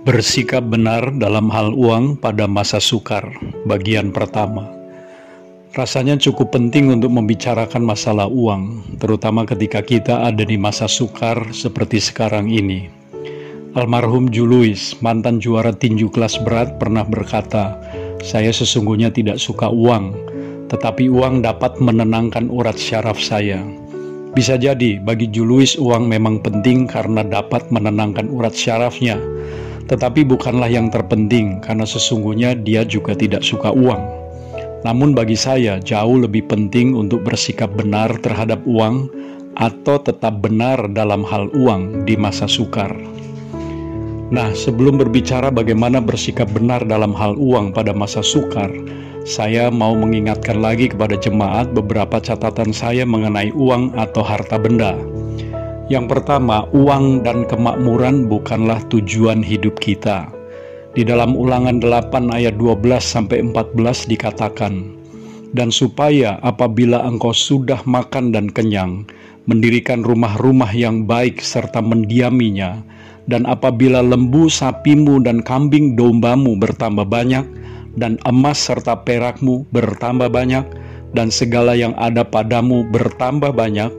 Bersikap benar dalam hal uang pada masa sukar, bagian pertama. Rasanya cukup penting untuk membicarakan masalah uang, terutama ketika kita ada di masa sukar seperti sekarang ini. Almarhum Juluis, mantan juara tinju kelas berat, pernah berkata, "Saya sesungguhnya tidak suka uang, tetapi uang dapat menenangkan urat syaraf saya." Bisa jadi bagi Juluis uang memang penting karena dapat menenangkan urat syarafnya, tetapi bukanlah yang terpenting karena sesungguhnya dia juga tidak suka uang. Namun bagi saya jauh lebih penting untuk bersikap benar terhadap uang atau tetap benar dalam hal uang di masa sukar. Nah, sebelum berbicara bagaimana bersikap benar dalam hal uang pada masa sukar, saya mau mengingatkan lagi kepada jemaat beberapa catatan saya mengenai uang atau harta benda. Yang pertama, uang dan kemakmuran bukanlah tujuan hidup kita. Di dalam ulangan 8 ayat 12 sampai 14 dikatakan, Dan supaya apabila engkau sudah makan dan kenyang, mendirikan rumah-rumah yang baik serta mendiaminya, dan apabila lembu sapimu dan kambing dombamu bertambah banyak, dan emas serta perakmu bertambah banyak, dan segala yang ada padamu bertambah banyak,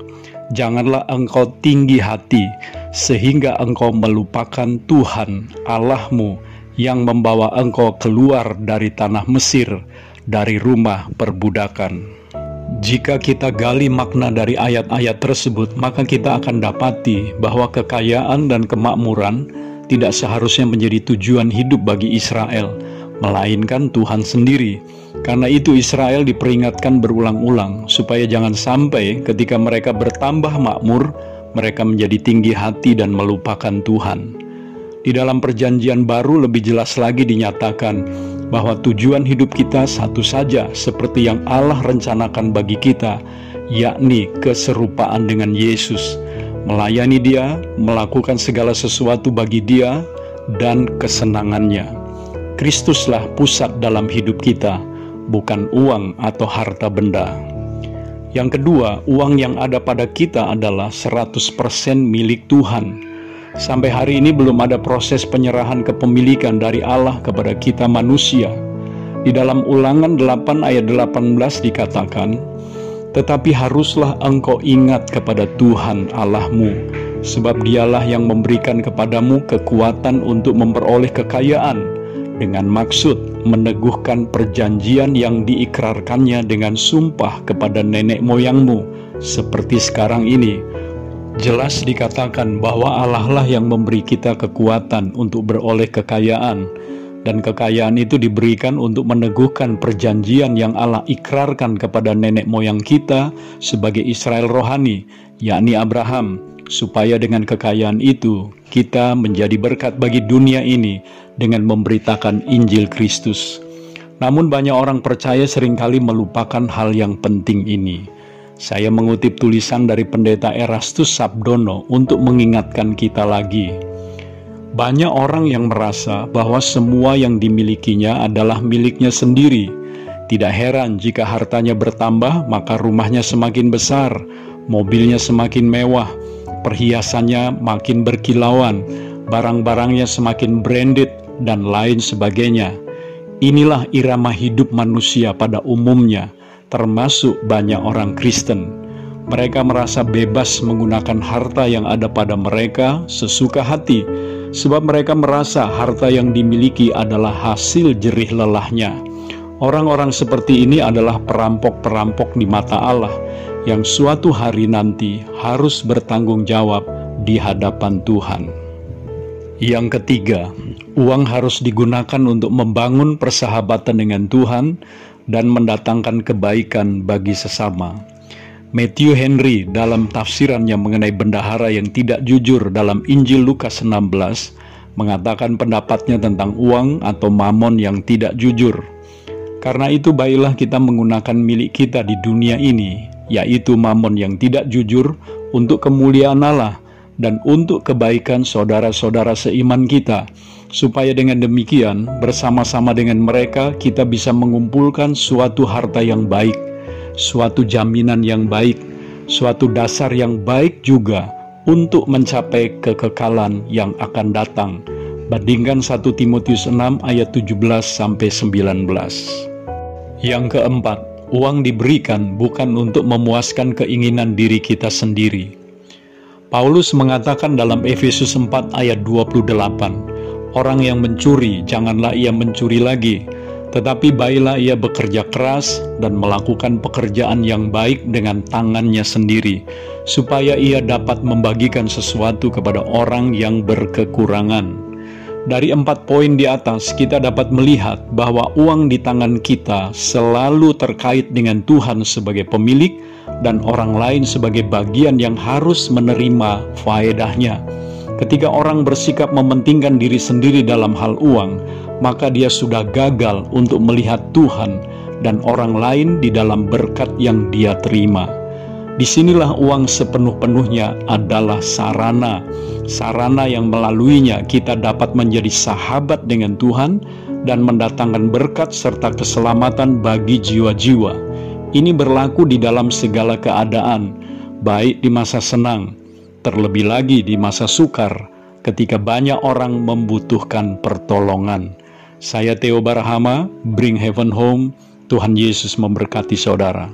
janganlah engkau tinggi hati, sehingga engkau melupakan Tuhan Allahmu yang membawa engkau keluar dari tanah Mesir, dari rumah perbudakan. Jika kita gali makna dari ayat-ayat tersebut, maka kita akan dapati bahwa kekayaan dan kemakmuran tidak seharusnya menjadi tujuan hidup bagi Israel, melainkan Tuhan sendiri. Karena itu Israel diperingatkan berulang-ulang supaya jangan sampai ketika mereka bertambah makmur, mereka menjadi tinggi hati dan melupakan Tuhan. Di dalam perjanjian baru lebih jelas lagi dinyatakan bahwa tujuan hidup kita satu saja seperti yang Allah rencanakan bagi kita, yakni keserupaan dengan Yesus, melayani Dia, melakukan segala sesuatu bagi Dia, dan kesenangannya. Kristuslah pusat dalam hidup kita, bukan uang atau harta benda. Yang kedua, uang yang ada pada kita adalah 100% milik Tuhan Sampai hari ini belum ada proses penyerahan kepemilikan dari Allah kepada kita manusia. Di dalam ulangan 8 ayat 18 dikatakan, Tetapi haruslah engkau ingat kepada Tuhan Allahmu, sebab dialah yang memberikan kepadamu kekuatan untuk memperoleh kekayaan, dengan maksud meneguhkan perjanjian yang diikrarkannya dengan sumpah kepada nenek moyangmu, seperti sekarang ini, Jelas dikatakan bahwa Allah lah yang memberi kita kekuatan untuk beroleh kekayaan, dan kekayaan itu diberikan untuk meneguhkan perjanjian yang Allah ikrarkan kepada nenek moyang kita sebagai Israel rohani, yakni Abraham, supaya dengan kekayaan itu kita menjadi berkat bagi dunia ini dengan memberitakan Injil Kristus. Namun, banyak orang percaya sering kali melupakan hal yang penting ini saya mengutip tulisan dari pendeta Erastus Sabdono untuk mengingatkan kita lagi. Banyak orang yang merasa bahwa semua yang dimilikinya adalah miliknya sendiri. Tidak heran jika hartanya bertambah, maka rumahnya semakin besar, mobilnya semakin mewah, perhiasannya makin berkilauan, barang-barangnya semakin branded, dan lain sebagainya. Inilah irama hidup manusia pada umumnya termasuk banyak orang Kristen. Mereka merasa bebas menggunakan harta yang ada pada mereka sesuka hati, sebab mereka merasa harta yang dimiliki adalah hasil jerih lelahnya. Orang-orang seperti ini adalah perampok-perampok di mata Allah yang suatu hari nanti harus bertanggung jawab di hadapan Tuhan. Yang ketiga, uang harus digunakan untuk membangun persahabatan dengan Tuhan dan mendatangkan kebaikan bagi sesama. Matthew Henry dalam tafsirannya mengenai bendahara yang tidak jujur dalam Injil Lukas 16 mengatakan pendapatnya tentang uang atau mamon yang tidak jujur. Karena itu baiklah kita menggunakan milik kita di dunia ini, yaitu mamon yang tidak jujur untuk kemuliaan Allah dan untuk kebaikan saudara-saudara seiman kita supaya dengan demikian bersama-sama dengan mereka kita bisa mengumpulkan suatu harta yang baik, suatu jaminan yang baik, suatu dasar yang baik juga untuk mencapai kekekalan yang akan datang Bandingkan 1 Timotius 6 ayat 17 sampai 19. Yang keempat, uang diberikan bukan untuk memuaskan keinginan diri kita sendiri. Paulus mengatakan dalam Efesus 4 ayat 28, Orang yang mencuri, janganlah ia mencuri lagi, tetapi baiklah ia bekerja keras dan melakukan pekerjaan yang baik dengan tangannya sendiri, supaya ia dapat membagikan sesuatu kepada orang yang berkekurangan. Dari empat poin di atas, kita dapat melihat bahwa uang di tangan kita selalu terkait dengan Tuhan sebagai pemilik dan orang lain sebagai bagian yang harus menerima faedahnya. Ketika orang bersikap mementingkan diri sendiri dalam hal uang, maka dia sudah gagal untuk melihat Tuhan dan orang lain di dalam berkat yang dia terima. Di sinilah uang sepenuh-penuhnya adalah sarana, sarana yang melaluinya kita dapat menjadi sahabat dengan Tuhan dan mendatangkan berkat serta keselamatan bagi jiwa-jiwa. Ini berlaku di dalam segala keadaan, baik di masa senang, terlebih lagi di masa sukar, ketika banyak orang membutuhkan pertolongan. Saya Theo Barahama, Bring Heaven Home, Tuhan Yesus memberkati saudara.